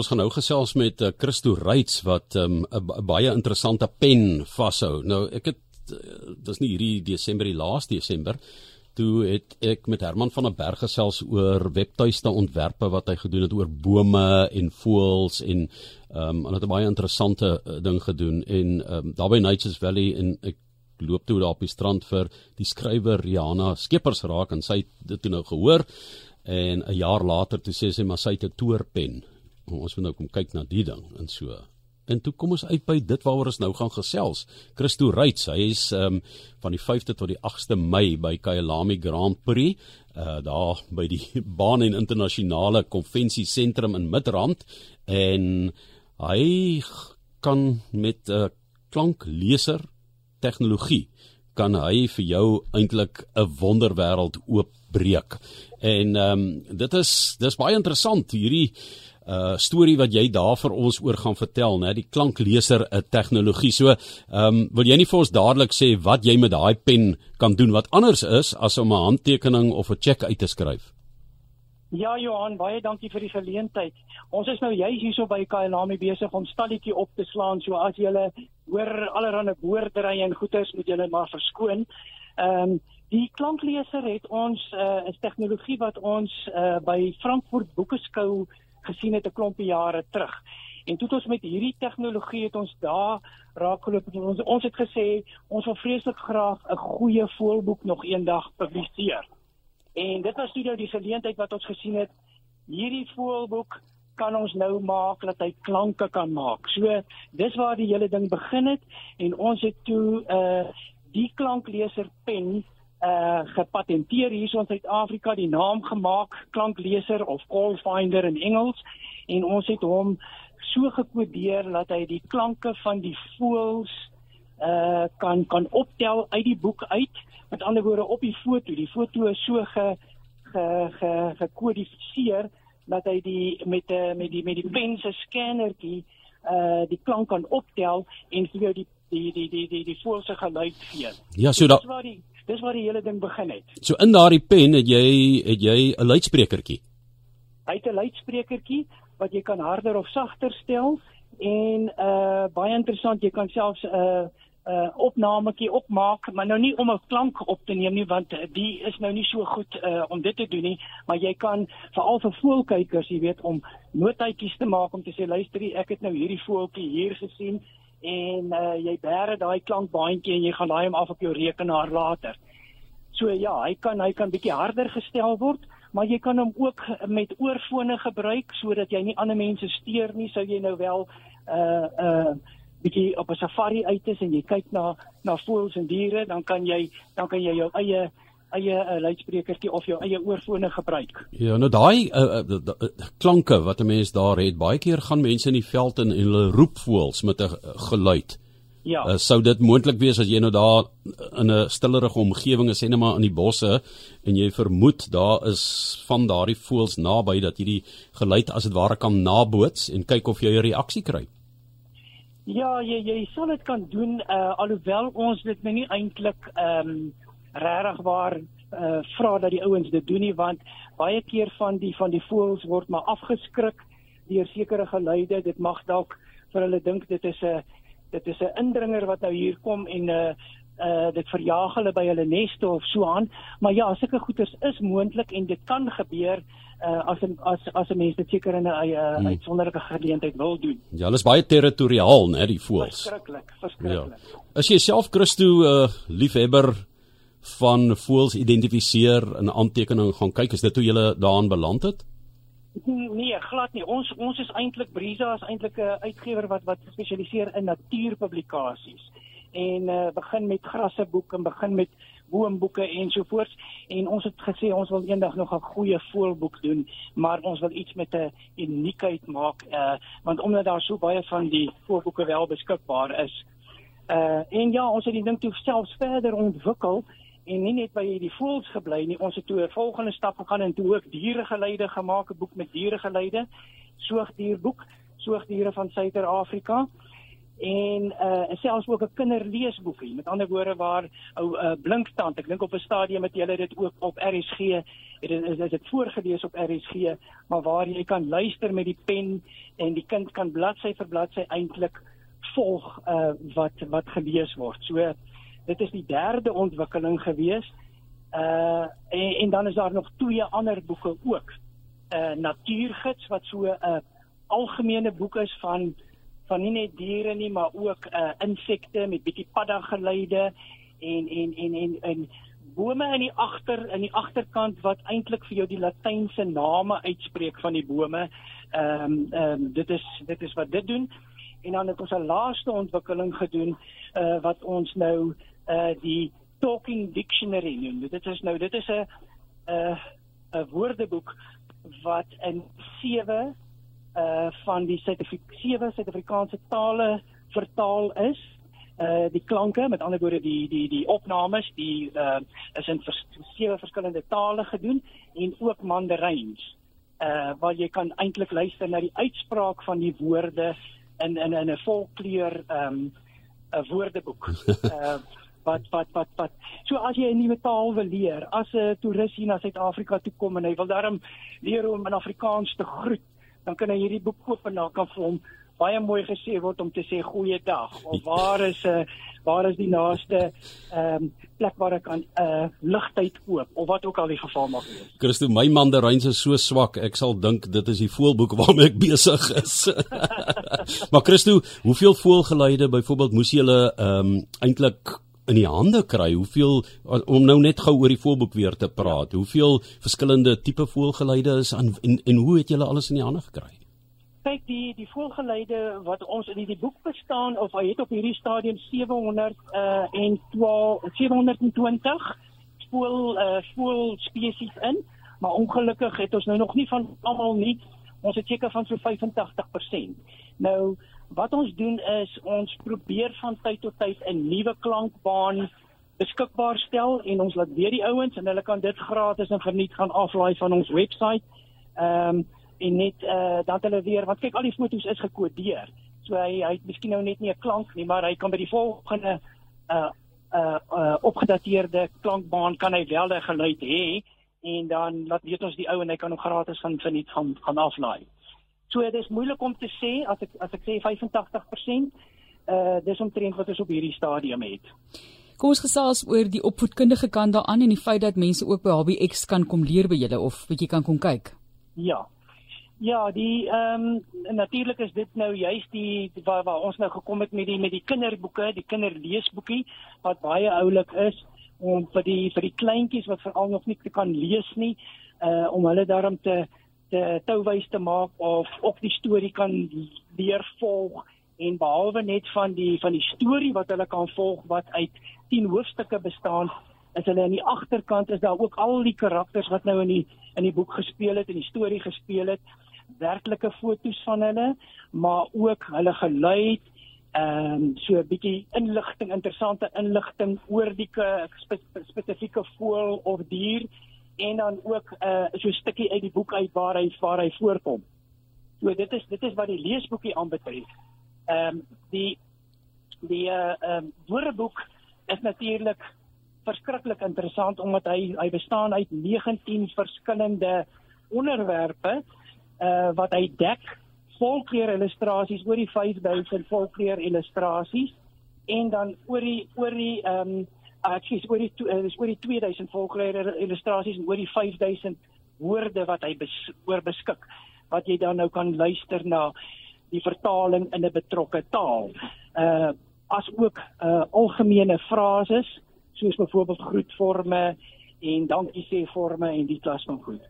Ons gaan nou gesels met uh, Christo Reits wat 'n um, baie interessante pen vashou. Nou ek het uh, dis nie hierdie Desember die laaste Desember toe het ek met Herman van der Berg gesels oor webtuiste ontwerpe wat hy gedoen het oor bome en voëls en ehm um, en het 'n baie interessante uh, ding gedoen en ehm um, daar by Nature's Valley en ek loop toe daar op die strand vir die skrywer Rihanna Skeepers raak en sy het dit toe nou gehoor en 'n jaar later toe sê sy maar sy het 'n toorpen ons moet nou kom kyk na die ding en so. En toe kom ons uit by dit waaroor ons nou gaan gesels. Christo Reits, hy is ehm um, van die 5de tot die 8ste Mei by Kyalami Grand Prix, uh daar by die Baan en Internasionale Konvensie Sentrum in Midrand en hy kan met 'n uh, klankleser tegnologie kan hy vir jou eintlik 'n wonderwêreld oopbreek. En ehm um, dit is dis baie interessant hierdie uh storie wat jy daar vir ons oor gaan vertel, né, die klankleser uh, tegnologie. So, ehm um, wil jy nie vir ons dadelik sê wat jy met daai pen kan doen wat anders is as om 'n handtekening of 'n cheque uit te skryf? Ja Johan, baie dankie vir die geleentheid. Ons is nou juis hierso by Kailami besig om stalletjie op te slaan, so as jy hoor allerlei boordery en goeters moet jy maar verskoon. Ehm um, die klankleser het ons uh, tegnologie wat ons uh, by Frankfurt Boekeskou gesien het 'n klompie jare terug. En toe het ons met hierdie tegnologie het ons daar raakgeloop en ons ons het gesê ons wil vreeslik graag 'n goeie voelboek nog eendag publiseer. En dit was toe nou die geleentheid wat ons gesien het hierdie voelboek kan ons nou maak dat hy klanke kan maak. So dis waar die hele ding begin het en ons het toe 'n uh, die klankleser pen uh gepatenteer hier in Suid-Afrika die naam gemaak klankleser of call finder in Engels en ons het hom so gekodeer dat hy die klanke van die voëls uh kan kan optel uit die boek uit met ander woorde op die foto die foto is so ge ge ge gekodifiseer dat hy die met uh, met die met die pen se scannertjie uh die klank kan optel en vir jou die die die die die die voëls se geluid gee. Ja, so dat dis waar die hele ding begin het. So in daardie pen het jy het jy 'n luidsprekertjie. Hy het 'n luidsprekertjie wat jy kan harder of sagter stel en uh baie interessant jy kan selfs 'n uh, 'n uh, opnametjie opmaak, maar nou nie om 'n klank op te neem nie want die is nou nie so goed uh om dit te doen nie, maar jy kan veral vir voelkykers, jy weet, om notaatjies te maak om te sê luister, ek het nou hierdie voeltjie hier gesien en uh, jy bære daai klankbaantjie en jy gaan daai hom af op jou rekenaar later. So ja, hy kan hy kan bietjie harder gestel word, maar jy kan hom ook met oorfone gebruik sodat jy nie ander mense steur nie, sou jy nou wel uh uh bietjie op 'n safari uit is en jy kyk na na voëls en diere, dan kan jy dan kan jy jou eie eie uh, luidsprekertjie of jou eie oorfone gebruik. Ja, nou daai uh, uh, uh, klanke wat 'n mens daar het, baie keer gaan mense in die veld en hulle roep voels met 'n uh, geluid. Ja. Uh, sou dit moontlik wees as jy nou daar in 'n stillerige omgewing is, sê net maar in die bosse en jy vermoed daar is van daardie voels naby dat jy die geluid as dit ware kan naboots en kyk of jy 'n reaksie kry. Ja, jy jy sal dit kan doen uh, alhoewel ons dit nou nie eintlik ehm um, regtig waar uh, vra dat die ouens dit doen nie want baie keer van die van die voëls word maar afgeskrik deur sekere geluide. Dit mag dalk vir hulle dink dit is 'n dit is 'n indringer wat nou hier kom en 'n uh, uh dit verjaag hulle by hulle neste of so aan. Maar ja sulke goeters is moontlik en dit kan gebeur uh as as as 'n mens dit seker in 'n uh, hmm. uitsonderlike geleentheid wil doen. Ja hulle is baie territoriaal nê die voëls. Verskriklik verskriklik. Ja. as jy self Christo uh liefhebber van voels identifiseer en aantekening gaan kyk is dit hoe jy daaraan beland het Nee, glad nie. Ons ons is eintlik Brisa is eintlik 'n uitgewer wat wat spesialiseer in natuurpublikasies en uh, begin met grasseboeke en begin met boomboeke ensovoorts en ons het gesê ons wil eendag nog 'n goeie voelboek doen, maar ons wil iets met 'n uniekheid maak uh, want omdat daar so baie van die voelboeke wel beskikbaar is. Uh en ja, ons het die ding toe selfs verder ontwikkel en nie net by die voëls gebly nie ons het toe 'n volgende stap gegaan en toe ook dieregeleide gemaak 'n boek met dieregeleide soogdierboek soogdiere van Suider-Afrika en uh selfs ook 'n kinderleesboekie. Met ander woorde waar ou uh, Blinktand, ek dink op 'n stadium het hulle dit ook op RSG, het dit is dit voorgelees op RSG, maar waar jy kan luister met die pen en die kind kan bladsy vir bladsy eintlik volg uh wat wat gelees word. So dit is die derde ontwikkeling gewees. Uh en, en dan is daar nog twee ander boeke ook. Uh Natuurgids wat so 'n uh, algemene boek is van van nie net diere nie, maar ook uh insekte met bietjie paddageleide en en en en en bome in die agter in die agterkant wat eintlik vir jou die latynse name uitspreek van die bome. Ehm um, ehm um, dit is dit is wat dit doen. En dan het ons 'n laaste ontwikkeling gedoen uh wat ons nou uh die talking dictionary noem. Dit is nou dit is 'n 'n 'n woordeboek wat in 7 uh van die sewe Suid-Afrikaanse tale vertaal is. Uh die klanke, met ander woorde die die die opnames, die uh is in vers, sewe verskillende tale gedoen en ook Mandaryns. Uh waar jy kan eintlik luister na die uitspraak van die woorde in in in 'n volkleur um 'n woordeboek. Uh wat wat wat wat so as jy 'n nuwe taal wil leer as 'n toerist hier na Suid-Afrika toe kom en hy wil daarom leer om in Afrikaans te groet dan kan hy hierdie boek koop en dan kan vir hom baie mooi gesê word om te sê goeiedag of waar is 'n uh, eh, waar is die naaste ehm um, plek waar ek kan 'n uh, ligtyd koop of wat ook al die geval mag wees. Christo, my mandaryns is so swak, ek sal dink dit is die voelboek waarmee ek besig is. maar Christo, hoeveel voelgeluide byvoorbeeld moes jy hulle ehm um, eintlik in die hande kry? Hoeveel om nou net gou oor die voorboek weer te praat. Hoeveel verskillende tipe voelgeleide is aan en en hoe het julle alles in die hande gekry? Kyk, die die voelgeleide wat ons in die boek bestaan of hy het op hierdie stadium 700 uh en 12 720 voel uh voel spesies in, maar ongelukkig het ons nou nog nie van almal nie. Ons het seker van so 85%. Nou wat ons doen is ons probeer van tyd tot tyd 'n nuwe klankbaan beskikbaar stel en ons laat weer die ouens en hulle kan dit gratis en verniet gaan aflaai van ons webwerf. Ehm um, en net uh, dan hulle weer want kyk al die foto's is gekodeer. So hy hy het miskien nou net nie 'n klank nie, maar hy kan by die volgende uh, uh, uh, opgedateerde klankbaan kan hy wel 'n geluid hê en dan laat weet ons die ou en hy kan hom gratis gaan verniet gaan gaan aflaai. So dit is moeilik om te sê as ek as ek sê 85%, uh dis omtrent wat ons op hierdie stadium het. Kom ons gesels oor die opvoedkundige kant daaraan en die feit dat mense ook by HBX kan kom leer by julle of bietjie kan kom kyk. Ja. Ja, die ehm um, natuurlik is dit nou juist die waar, waar ons nou gekom het met die met die kinderboeke, die kinderleesboekie wat baie oulik is om vir die vir die kleintjies wat veral nog nie kan lees nie, uh om hulle daarom te te touwys te maak of op die storie kan leer volg. En behalwe net van die van die storie wat hulle kan volg wat uit 10 hoofstukke bestaan is hulle aan die agterkant is daar ook al die karakters wat nou in die in die boek gespeel het en die storie gespeel het werklike fotos van hulle maar ook hulle geluid ehm um, so 'n bietjie inligting interessante inligting oor die spe, spesifieke voël of dier en dan ook 'n uh, so 'n stukkie uit die boek uit waar hy waar hy voorkom. So dit is dit is wat die leesboekie aanbetref. Ehm um, die die uh ehm um, woordeboek is natuurlik verskriklik interessant omdat hy hy bestaan uit 19 verskillende onderwerpe uh wat hy dek volkleur illustrasies oor die 5000 volkleur illustrasies en dan oor die oor die ehm um, ek sê oor die uh, oor die 2000 volgeleide illustrasies en oor die 5000 woorde wat hy bes, oor beskik wat jy dan nou kan luister na die vertaling in 'n betrokke taal. Uh as ook uh algemene frases soos byvoorbeeld groetforme en dankie sê forme en die klas van goed.